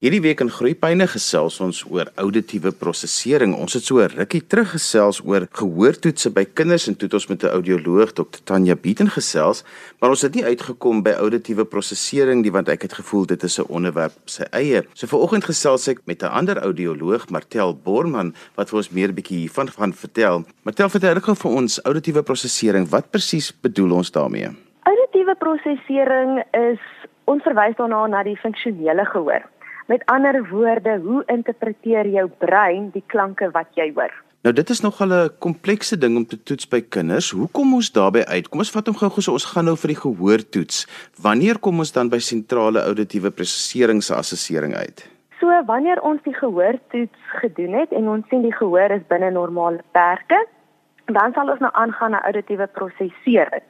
Hierdie week in Groepyne gesels ons oor auditiewe prosesering. Ons het so 'n rukkie terug gesels oor gehoortoetse by kinders en toe het ons met 'n audioloog Dr Tanya Bieten gesels, maar ons het nie uitgekom by auditiewe prosesering nie want ek het gevoel dit is 'n onderwerp sy eie. So vanoggend gesels ek met 'n ander audioloog, Martel Borman, wat vir ons meer 'n bietjie hiervan gaan vertel. Martel, vertel gou vir ons auditiewe prosesering. Wat presies bedoel ons daarmee? Auditiewe prosesering is ons verwys daarna na die funksionele gehoor. Met ander woorde, hoe interpreteer jou brein die klanke wat jy hoor? Nou dit is nogal 'n komplekse ding om te toets by kinders. Hoe kom ons daarbey uit? Kom ons vat hom gou-gou so ons gaan nou vir die gehoortoets. Wanneer kom ons dan by sentrale auditiewe prosesseringsassessering uit? So wanneer ons die gehoortoets gedoen het en ons sien die gehoor is binne normale perke, dan sal ons nou aangaan na auditiewe prosessering.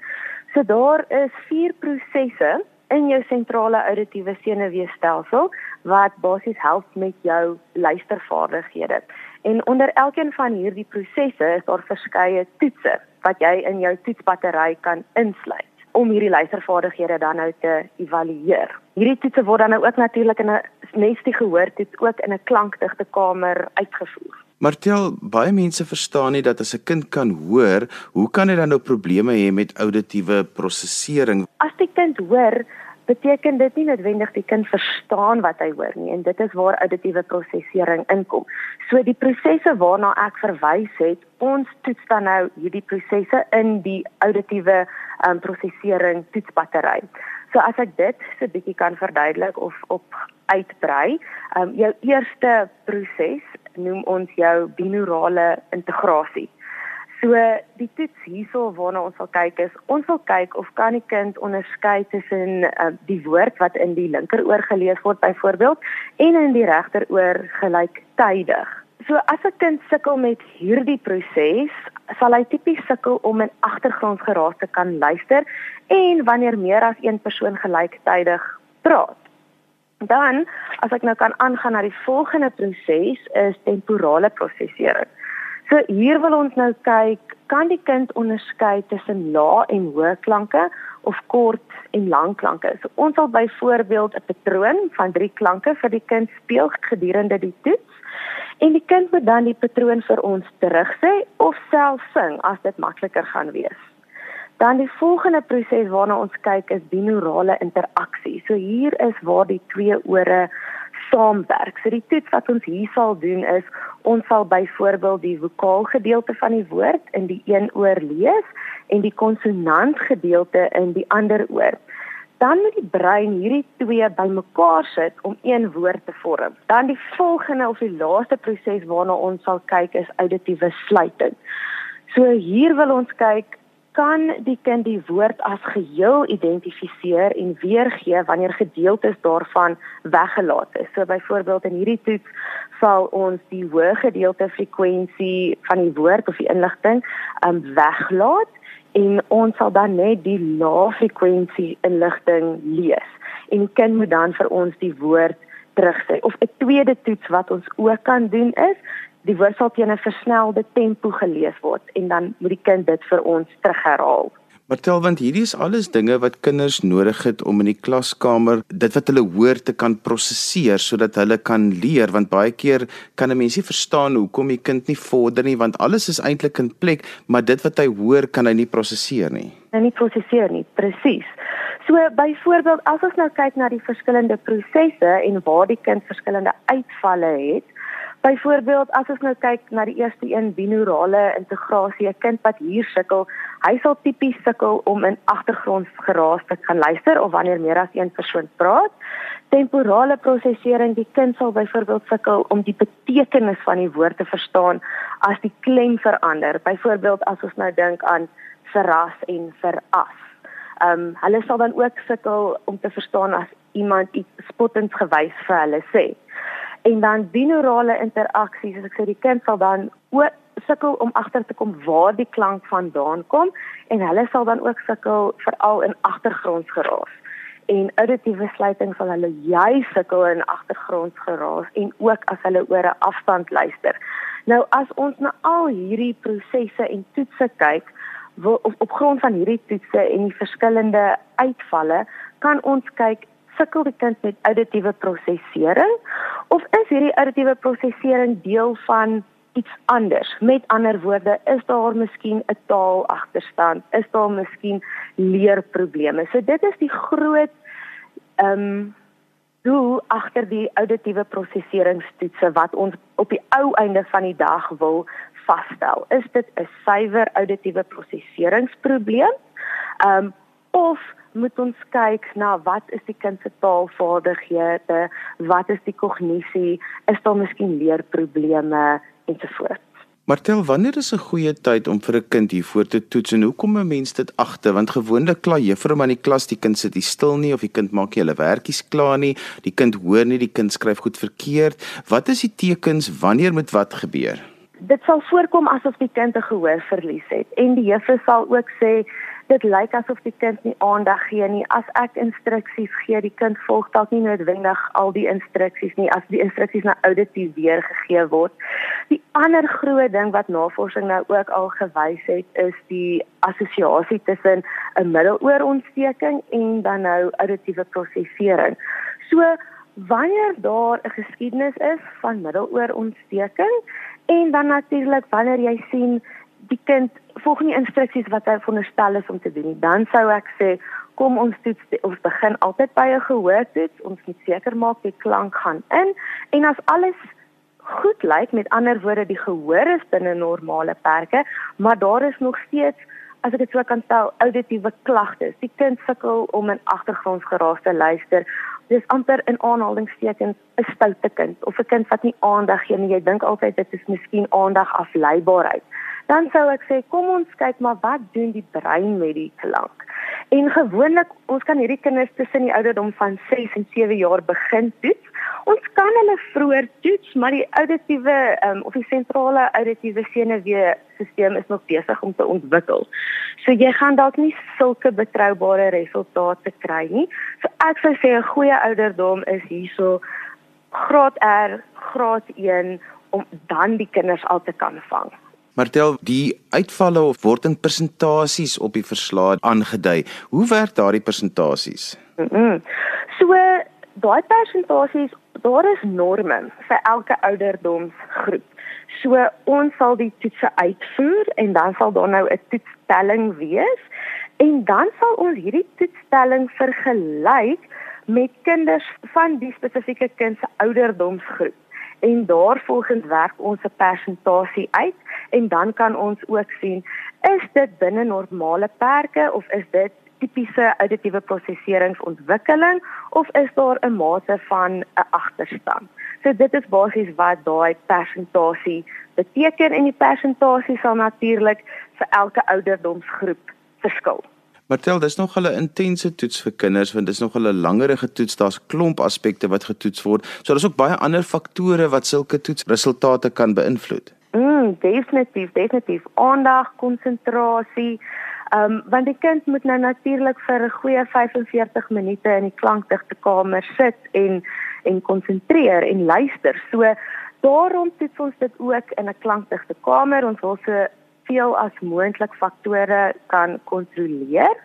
So daar is vier prosesse in jou sentrale auditiewe senuweestelsel wat basies help met jou luistervaardighede. En onder elkeen van hierdie prosesse is daar verskeie toetse wat jy in jou toetsbattery kan insluit om hierdie luistervaardighede dan nou te evalueer. Hierdie toetse word dan nou ook natuurlik in 'n nestie gehoor toets ook in 'n klankdigte kamer uitgevoer. Martel, baie mense verstaan nie dat as 'n kind kan hoor, hoe kan hy dan nou probleme hê met auditiewe prosesering? As die kind hoor, beteken dit nie noodwendig die kind verstaan wat hy hoor nie en dit is waar auditiewe prosesering inkom. So die prosesse waarna ek verwys het, ons toets dan nou hierdie prosesse in die auditiewe um, prosesering toetsbattery. So as ek dit so 'n bietjie kan verduidelik of op uitbrei, um, jou eerste proses noem ons jou binaurale integrasie. So die toets hierso waarna ons wil kyk is ons wil kyk of kan die kind onderskei tussen uh, die woord wat in die linkeroor gelees word byvoorbeeld en in die regteroor gelyktydig. So as 'n kind sukkel met hierdie proses, sal hy tipies sukkel om in agtergrondgeraas te kan luister en wanneer meer as een persoon gelyktydig praat. Dan, as ek nou kan aangaan na die volgende proses is temporale prosesering. So hier wil ons nou kyk, kan die kind onderskei tussen lae en hoë klanke of kort en lang klanke? So ons sal byvoorbeeld 'n patroon van 3 klanke vir die kind speel gedurende die toets en die kind moet dan die patroon vir ons terugsê of self sing as dit makliker gaan wees. Dan die volgende proses waarna ons kyk is binaurale interaksie. So hier is waar die twee ore saamwerk. So die toets wat ons hier sal doen is ons sal byvoorbeeld die vokaal gedeelte van die woord in die een oor lees en die konsonant gedeelte in die ander oor. Dan moet die brein hierdie twee bymekaar sit om een woord te vorm. Dan die volgende of die laaste proses waarna ons sal kyk is auditiewe sluiting. So hier wil ons kyk kan die kind die woord as geheel identifiseer en weergee wanneer gedeeltes daarvan weggelaat is. So byvoorbeeld in hierdie toets sal ons die hoë gedeelte frekwensie van die woord of die inligting um weglaat en ons sal dan net die lae frekwensie inligting lees. En die kind moet dan vir ons die woord terugsê. Of 'n tweede toets wat ons ook kan doen is die woord sal teen 'n versnelde tempo gelees word en dan moet die kind dit vir ons terugherhaal. Martel, want hierdie is alles dinge wat kinders nodig het om in die klaskamer dit wat hulle hoor te kan prosesseer sodat hulle kan leer want baie keer kan 'n mens nie verstaan hoekom die kind nie vorder nie want alles is eintlik in plek, maar dit wat hy hoor kan hy nie prosesseer nie. Hy nie prosesseer nie, presies. So byvoorbeeld as ons nou kyk na die verskillende prosesse en waar die kind verskillende uitvalle het, Byvoorbeeld as ons nou kyk na die eerste een binaurale integrasie, 'n kind wat hier sukkel, hy sal tipies sukkel om in agtergrondgeraas te kan luister of wanneer meer as een persoon praat. Temporale prosesering, die kind sal byvoorbeeld sukkel om die betekenis van die woord te verstaan as die klem verander. Byvoorbeeld as ons nou dink aan verras en veras. Ehm um, hulle sal dan ook sukkel om te verstaan as iemand iets spottends gewys vir hulle sê en dan binaurale interaksies as ek sê die kind sal dan ook sukkel om agter te kom waar die klank vandaan kom en hulle sal dan ook sukkel veral in agtergrondgeraas en auditiewe sluiting sal hulle juis sukkel in agtergrondgeraas en ook as hulle oor 'n afstand luister. Nou as ons na al hierdie prosesse en toetse kyk op, op grond van hierdie toetse en die verskillende uitvalle kan ons kyk sukkel die kind met auditiewe prosesering of is hierdie auditiewe prosesering deel van iets anders. Met ander woorde, is daar miskien 'n taalagterstand? Is daar miskien leerprobleme? So dit is die groot ehm um, doel agter die auditiewe prosesseringstoetse wat ons op die ou einde van die dag wil vasstel. Is dit 'n suiwer auditiewe prosesseringsprobleem? Ehm um, of moet ons kyk na wat is die kind se taalvaardighede, wat is die kognisie, is daar miskien leerprobleme ensovoorts. Martel, wanneer is 'n goeie tyd om vir 'n kind hiervoor te toets en hoekom 'n mens dit agter? Want gewoonlik kla juffrou maar in die klas, die kind sit nie stil nie of die kind maak nie hulle werkies klaar nie, die kind hoor nie, die kind skryf goed verkeerd. Wat is die tekens wanneer moet wat gebeur? Dit sal voorkom asof die kind 'n gehoorverlies het en die juffrou sal ook sê dit lyk asof die kind nie aandag gee nie. As ek instruksies gee, die kind volg dalk nie noodwendig al die instruksies nie as die instruksies na auditief weergegee word. Die ander groot ding wat navorsing nou ook al gewys het, is die assosiasie tussen 'n middeloorontsteking en dan nou auditiewe prosesering. So wanneer daar 'n geskiedenis is van middeloorontsteking en dan natuurlik wanneer jy sien die kind volg nie instruksies wat hy veronderstel is om te doen nie, dan sou ek sê kom ons toets ons begin altyd by 'n gehoortoets. Ons moet seker maak die klank gaan in en as alles goed lyk, met ander woorde die gehoor is binne normale perke, maar daar is nog steeds as ek dit sou kan stel auditiewe klagtes. Die kind sukkel om in agtergrondsgeraas te luister. Dis amper in aanhalingstekens 'n stoute kind of 'n kind wat nie aandag gee nie. Jy dink altyd dit is miskien aandag afleibaarheid dan sou ek sê kom ons kyk maar wat doen die brein met die klank. En gewoonlik ons kan hierdie kinders tussen die ouderdom van 6 en 7 jaar begin toets. Ons kan hulle vroeër toets, maar die auditiewe um, of die sentrale auditiewe senuweestelsel is nog besig om te ontwikkel. So jy gaan dalk nie sulke betroubare resultate kry nie. So ek sou sê 'n goeie ouderdom is hierso graad R, graad 1 om dan die kinders al te kan vang. Martel, die uitvalle of word in persentasies op die verslag aangedui. Hoe werk daardie persentasies? Mm -hmm. So daai persentasies, daar is norme vir elke ouderdomsgroep. So ons sal die toetse uitvoer en dan sal daar nou 'n toetstelling wees en dan sal ons hierdie toetstelling vergelyk met kinders van die spesifieke kind se ouderdomsgroep en daarvolgens werk ons 'n persentasie uit en dan kan ons ook sien is dit binne normale perke of is dit tipiese auditiewe prosesseringsontwikkeling of is daar 'n mate van 'n agterstand. So dit is basies wat daai persentasie beteken en die persentasie sal natuurlik vir elke ouderdomsgroep verskil. Martel, dis nog 'n intense toets vir kinders want dis nog 'n langerige toets. Daar's klomp aspekte wat getoets word. So daar's ook baie ander faktore wat sulke toetsresultate kan beïnvloed. Mm, definitief, definitief. Aandag, konsentrasie. Ehm um, want die kind moet nou natuurlik vir 'n goeie 45 minute in die klankdigte kamer sit en en konsentreer en luister. So daarom toets ons dit ook in 'n klankdigte kamer. Ons wil so soveel as moontlik faktore kan kontroleer.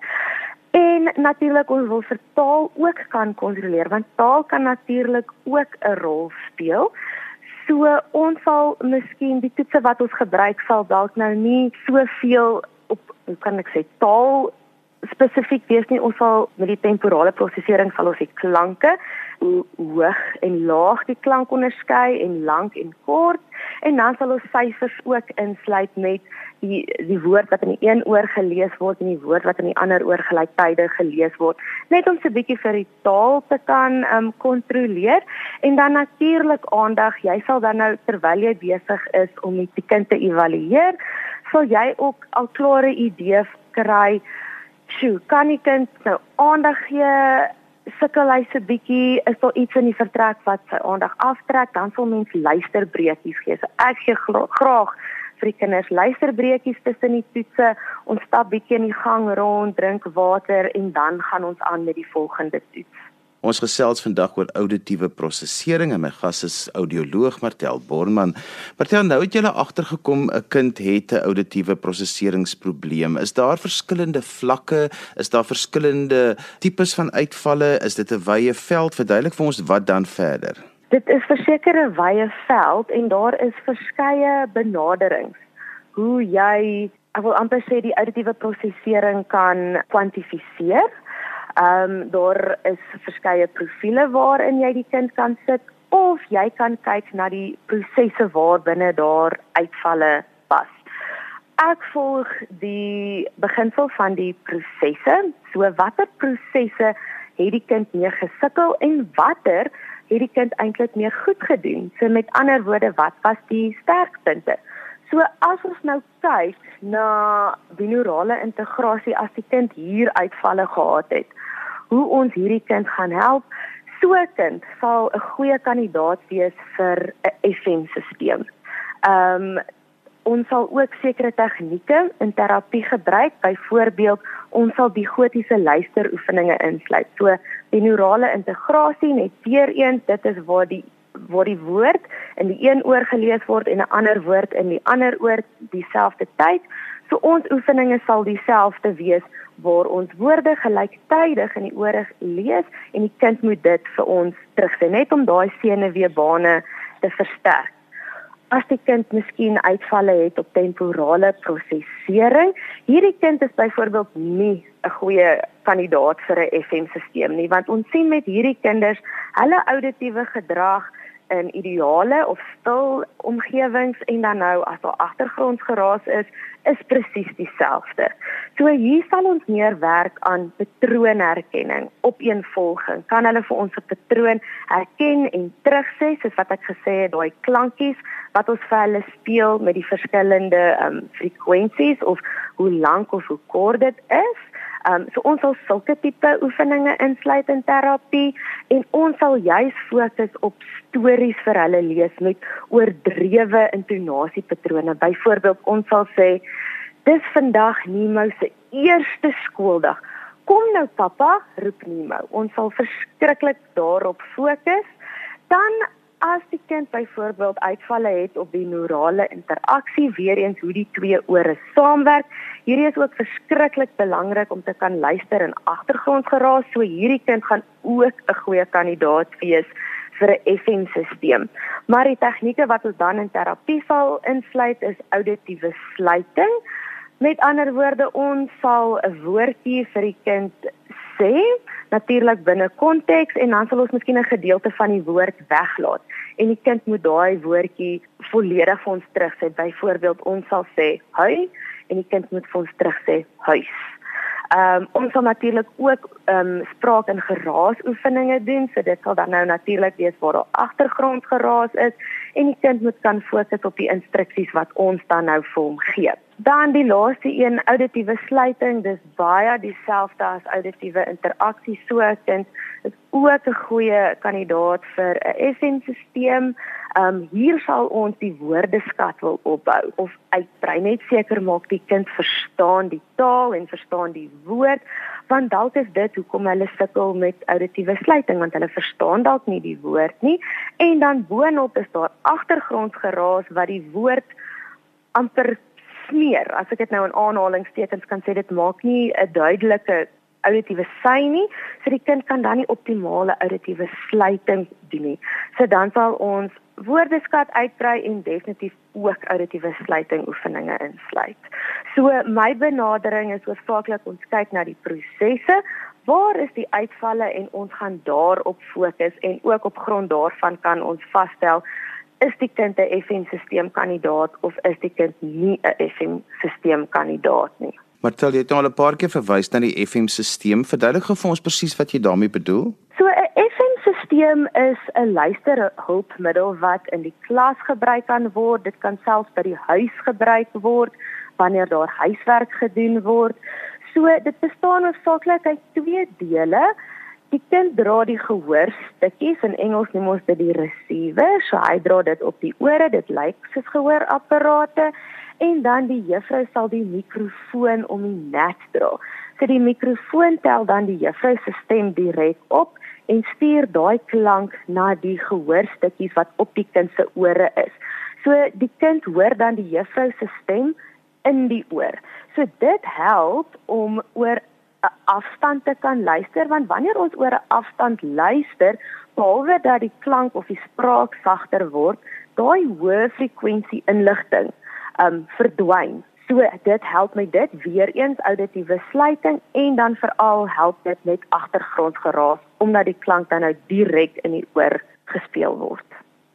En natuurlik ons wil vir taal ook kan kontroleer want taal kan natuurlik ook 'n rol speel. So ons sal miskien die toetse wat ons gebruik sal dalk nou nie soveel op hoe kan ek sê taal spesifiek wees nie ons sal met die temporale prosesering sal ons die klanke hoog en laag die klank onderskei en lank en kort en dan sal ons syfers ook insluit met die die woord wat in die een oor gelees word en die woord wat in die ander oor gelyktydig gelees word. Net om so 'n bietjie vir die taal te kan um kontroleer en dan natuurlik aandag. Jy sal dan nou terwyl jy besig is om die kind te evalueer sal jy ook al klare idee kry. Sjoe kan die kind nou aandag gee sukkel hy se bietjie is daar iets in die vertrek wat sy aandag aftrek dan sal mens luisterbreekies gee. So ek gee graag vir die kinders luisterbreekies tussen die toetse. Ons stap bietjie in die gang rond drink water en dan gaan ons aan met die volgende toets Ons gesels vandag oor auditiewe prosesering en my gas is audioloog Martel Borman. Martel, nou het jy agtergekom 'n kind het 'n auditiewe proseseringsprobleem. Is daar verskillende vlakke? Is daar verskillende tipes van uitvalle? Is dit 'n wye veld? Verduidelik vir ons wat dan verder. Dit is verseker 'n wye veld en daar is verskeie benaderings hoe jy ek wil amper sê die auditiewe prosesering kan kwantifiseer. Ehm um, daar is verskeie profile waarin jy die kind kan sit of jy kan kyk na die prosesse waarbinne daar uitvalle pas. Ek volg die beginsel van die prosesse. So watter prosesse het die kind mee gesukkel en watter het die kind eintlik mee goed gedoen? So met ander woorde, wat was die sterkpunte? So as ons nou kyk na binaurale integrasie as die kind hier uitvalle gehad het, hoe ons hierdie kind gaan help, so 'n kind sal 'n goeie kandidaat wees vir 'n FM-stelsel. Ehm um, ons sal ook sekere tegnieke in terapie gebruik, byvoorbeeld ons sal die gotiese luisteroefeninge insluit. So binaurale integrasie net weer eens, dit is waar die waar die woord in die een oor gelees word en 'n ander woord in die ander oor dieselfde tyd. So ons oefeninge sal dieselfde wees waar ons woorde gelyktydig in die ore lees en die kind moet dit vir ons terugsê net om daai senuweebane te versterk. As die kind miskien uitvalle het op temporale prosesering, hierdie kind is byvoorbeeld nie 'n goeie kandidaat vir 'n FM-stelsel nie, want ons sien met hierdie kinders, hulle auditiewe gedrag in ideale of stil omgewings en dan nou as daar agtergrondgeraas is, is presies dieselfde. So hier sal ons meer werk aan patroonherkenning, opeenvolging. Kan hulle vir ons 'n patroon herken en terugsê soos wat ek gesê het, daai klankies wat ons vir hulle speel met die verskillende ehm um, frekwensies of hoe lank of hoe kort dit is. Ehm um, so ons sal sulke tipe oefeninge insluit in terapie en ons sal juis fokus op stories vir hulle lees met oordrewe intonasiepatrone. Byvoorbeeld ons sal sê dis vandag Nemo se eerste skooldag. Kom nou pappa, roep Nemo. Ons sal verskriklik daarop fokus. Dan as die kind byvoorbeeld uitvalle het op die neurale interaksie, weer eens hoe die twee ore saamwerk. Hierdie is ook verskriklik belangrik om te kan luister in agtergrondgeraas, so hierdie kind gaan ook 'n goeie kandidaat wees vir 'n FM-stelsel. Maar die tegnieke wat ons dan in terapie sal insluit is auditiewe sluiting. Met ander woorde, ons sal 'n woordjie vir die kind sê natuurlik binne konteks en dan sal ons miskien 'n gedeelte van die woord weglaat en die kind moet daai woordjie volledig vir ons terugsê. Byvoorbeeld ons sal sê hy en die kind moet vir ons terugsê huis. Ehm um, ons sal natuurlik ook ehm um, spraak en geraas oefeninge doen. So dit sal dan nou natuurlik wees waar daar agtergrondgeraas is en die kind moet kan fokus op die instruksies wat ons dan nou vir hom gee. Dan die laaste een, auditiewe sluiting, dis baie dieselfde as auditiewe interaksie. So 'n kind is ook 'n goeie kandidaat vir 'n FM-stelsel. Ehm um, hier sal ons die woordeskat wil opbou of uitbrei, net seker maak die kind verstaan die taal en verstaan die woord, want dalk is dit hoekom hulle sukkel met auditiewe sluiting want hulle verstaan dalk nie die woord nie. En dan boonop is daar agtergrondgeraas wat die woord amper smeer. As ek dit nou in aanhalingstekens kan sê, dit maak nie 'n duidelike auditiewe sy nie, so die kind kan dan nie optimale auditiewe sluiting doen nie. So dan sal ons woordeskat uitbrei en definitief ook auditiewe sluiting oefeninge insluit. So my benadering is hoofsaaklik ons kyk na die prosesse, waar is die uitvalle en ons gaan daarop fokus en ook op grond daarvan kan ons vasstel is die kind 'n FM-stelsel kandidaat of is die kind nie 'n FM-stelsel kandidaat nie. Martel, jy het nou al 'n paar keer verwys na die FM-stelsel. Verduidelik gou vir ons presies wat jy daarmee bedoel. So 'n FM-stelsel is 'n luisterhulpmiddel wat in die klas gebruik kan word. Dit kan selfs by die huis gebruik word wanneer daar huiswerk gedoen word. So dit bestaan hoofsaaklik uit twee dele. Die kind dra die gehoorstukkies in Engels noem ons dit die receiver. So hy dra dit op die ore, dit lyk soos gehoorapparate en dan die juffrou sal die mikrofoon om die nek dra. So die mikrofoon tel dan die juffrou se stem direk op en stuur daai klank na die gehoorstukkies wat op die kind se ore is. So die kind hoor dan die juffrou se stem in die oor. So dit help om oor afstand te kan luister want wanneer ons oor 'n afstand luister, behalwe dat die klank of die spraak sagter word, daai hoë frekwensie inligting um verdwyn. So dit help my dit weer eens auditiewe sluiting en dan veral help dit met agtergrondgeraas omdat die klank dan nou direk in die oor gespeel word.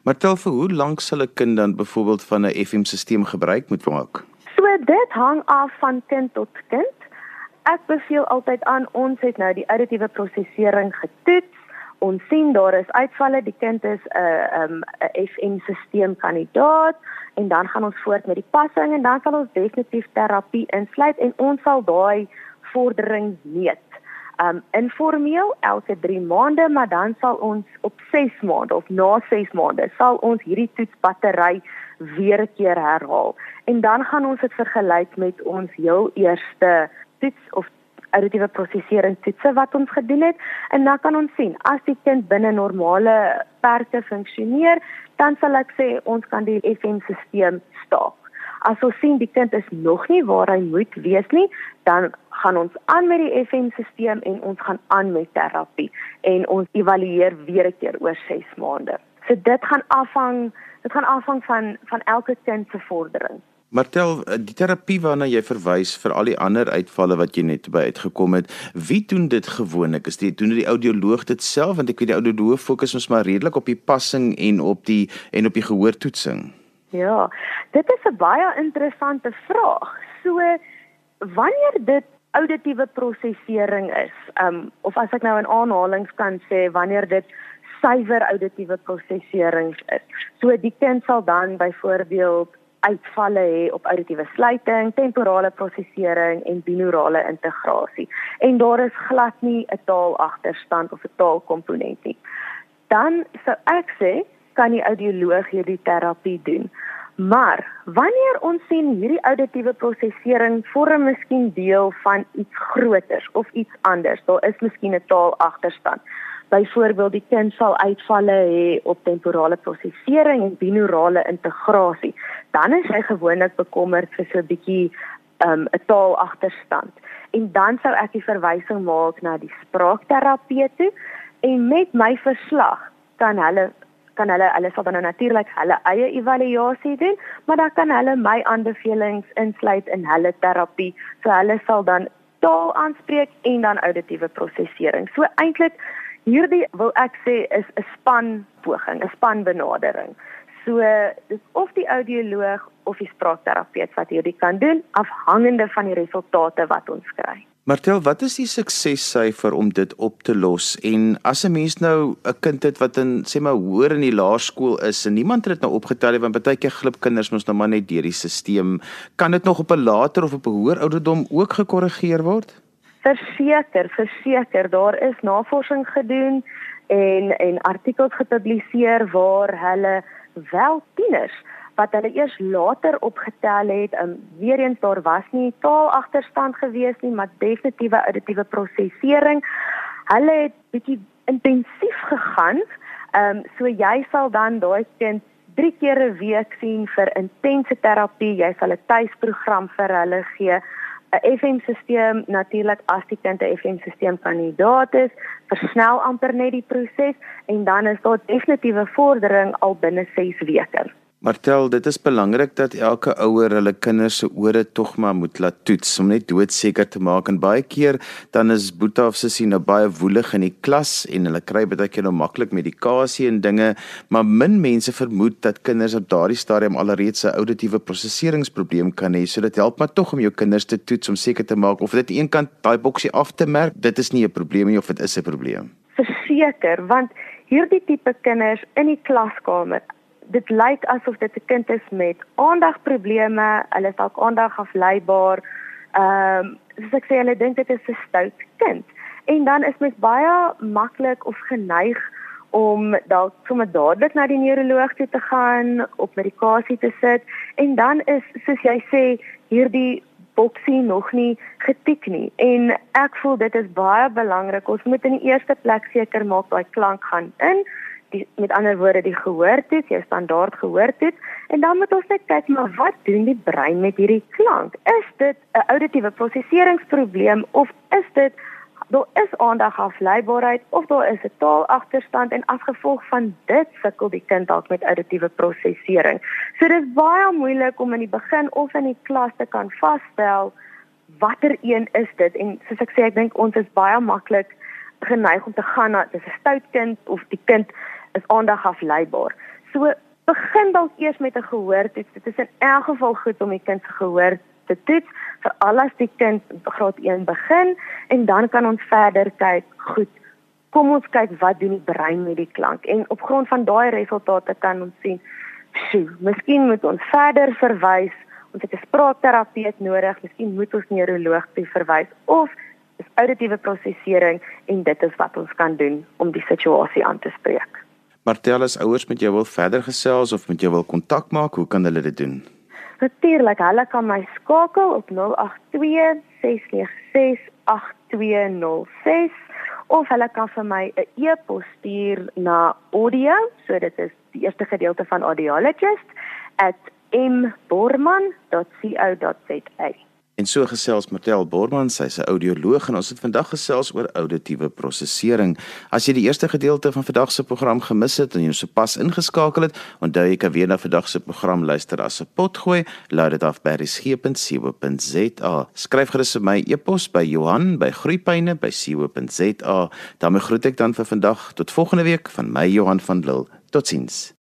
Maar tel vir hoe lank sal 'n kind dan byvoorbeeld van 'n FM-stelsel gebruik moet maak? So dit hang af van kind tot kind. Ek beveel altyd aan ons het nou die auditiewe prosesering getoets. Ons sien daar is uitvalle, die kind is 'n uh, 'n um, FM-stelsel kandidaat en dan gaan ons voort met die passing en dan sal ons definitief terapie insluit en ons sal daai vordering meet. Um informeel elke 3 maande, maar dan sal ons op 6 maande of na 6 maande sal ons hierdie toetsbattery weer 'n keer herhaal. En dan gaan ons dit vergelyk met ons heel eerste toets of auditiewe prosesering toetse wat ons gedoen het en dan kan ons sien as die kind binne normale perke funksioneer, dan sal ek sê ons kan die FM-stelsel staak. As ons sien die kind is nog nie waar hy moet wees nie, dan gaan ons aan met die FM-stelsel en ons gaan aan met terapie en ons evalueer weer 'n keer oor 6 maande. So dit gaan afhang, dit gaan afhang van van elke kind se vordering. Martel, die terapie waarna jy verwys vir al die ander uitvalle wat jy net by uitgekom het, wie doen dit gewoonlik? Is dit doen die audioloog dit self want ek weet die audioloog fokus ons maar redelik op die passing en op die en op die gehoortoetsing. Ja, dit is 'n baie interessante vraag. So wanneer dit auditiewe prosesering is, um of as ek nou in aanhalings kan sê wanneer dit suiwer auditiewe prosesering is. So die kind sal dan byvoorbeeld uitvalle hê op auditiewe sluiting, temporale prosesering en binaurale integrasie. En daar is glad nie 'n taalagterstand of 'n taalkomponent nie. Dan sou ek sê kan die audioloog hierdie terapie doen. Maar wanneer ons sien hierdie auditiewe prosesering vorm miskien deel van iets groters of iets anders, daar is miskien 'n taalagterstand byvoorbeeld die kind sal uitvalle hê op temporale prosesering en binaurale integrasie, dan is hy gewoonlik bekommerd vir so 'n bietjie um, 'n um, taalagterstand. En dan sou ek die verwysing maak na die spraakterapeut toe en met my verslag kan hulle kan hulle hulle sal dan nou natuurlik hulle eie evaluasie doen, maar dan kan hulle my aanbevelings insluit in hulle terapie. So hulle sal dan taal aanspreek en dan auditiewe prosesering. So eintlik Hierdie wil ek sê is 'n span poging, 'n span benadering. So dis of die audioloog of die spraakterapeut wat hierdie kan doen afhangende van die resultate wat ons kry. Martel, wat is die suksessyfer om dit op te los? En as 'n mens nou 'n kind het wat in sê maar hoër in die laerskool is en niemand het dit nou opgetel nie want baie keer glip kinders mos nou maar net deur die stelsel, kan dit nog op 'n later of op 'n hoër ouderdom ook gekorrigeer word? Verseker, verseker, daar is navorsing gedoen en en artikels gepubliseer waar hulle wel tieners wat hulle eers later opgetel het, um, weer eens daar was nie taalagterstand gewees nie, maar definitiewe auditiewe prosesering. Hulle het bietjie intensief gegaan. Ehm um, so jy sal dan daai kind 3 keer 'n week sien vir intense terapie. Jy sal 'n tuisprogram vir hulle gee. 'n FM-stelsel natuurlik as die kind 'n FM-stelsel kandidaat is, versnel amper net die proses en dan is daar definitiewe vordering al binne 6 weke. Martel, dit is belangrik dat elke ouer hulle kinders se ore tog maar moet laat toets om net doodseker te maak en baie keer dan is Boeta of Sissie nou baie woelig in die klas en hulle kry baie keer nou maklik medikasie en dinge, maar min mense vermoed dat kinders op daardie stadium alreeds 'n auditiewe prosesseringsprobleem kan hê. So dit help maar tog om jou kinders te toets om seker te maak of dit eenkant daai boksie af te merk, dit is nie 'n probleem nie of dit is 'n probleem. Verseker, want hierdie tipe kinders in die klaskamer dit lyk asof dit 'n kind is met aandagprobleme, hulle is dalk aandagafleibaar. Ehm um, soos ek sê, hulle dink dit is 'n stout kind. En dan is mens baie maklik of geneig om dalk sommer dadelik na die neuroloog toe te gaan, op medikasie te sit en dan is soos jy sê, hierdie boksie nog nie getik nie. En ek voel dit is baie belangrik. Ons moet in die eerste plek seker maak daai klank gaan in die met ander woorde die gehoortoets, jou standaard gehoortoets en dan moet ons net kyk maar wat doen die brein met hierdie klank? Is dit 'n auditiewe prosesseringsprobleem of is dit daar is aandagafleibaarheid of daar is 'n taalagterstand en as gevolg van dit sukkel die kind dalk met auditiewe prosesering. So dit is baie moeilik om in die begin of in die klas te kan vasstel watter een is dit en soos ek sê ek dink ons is baie maklik geneig om te gaan na dis 'n stout kind of die kind is aandagafleibaar. So begin dalk eers met 'n gehoortoets. Dit is in elk geval goed om die kind se gehoor te toets vir al as die kind graad 1 begin en dan kan ons verder kyk. Goed. Kom ons kyk wat doen die brein met die klank en op grond van daai resultate kan ons sien, sjoe, miskien moet ons verder verwys. Ons het 'n spraakterapeut nodig, miskien moet ons neuroloog toe verwys of is auditiewe prosesering en dit is wat ons kan doen om die situasie aan te spreek. Martel as ouers met jou wil verder gesels of met jou wil kontak maak, hoe kan hulle dit doen? Natuurlik, hulle kan my skakel op 082 696 8206 of hulle kan vir my 'n e-pos stuur na audio, so dit is die eerste gedeelte van audiologist@mborman.co.za. En so gesels Martel Borman, sy's 'n audioloog en ons het vandag gesels oor auditiewe prosesering. As jy die eerste gedeelte van vandag se program gemis het en jy sopas ingeskakel het, onthou jy kan weer na vandag se program luister as 'n potgooi. Laai dit af by resgep.co.za. Skryf gerus vir my e-pos by Johan@groeipyne.co.za. daarmee groet ek dan vir vandag tot volgende week van my Johan van Lille. Totsiens.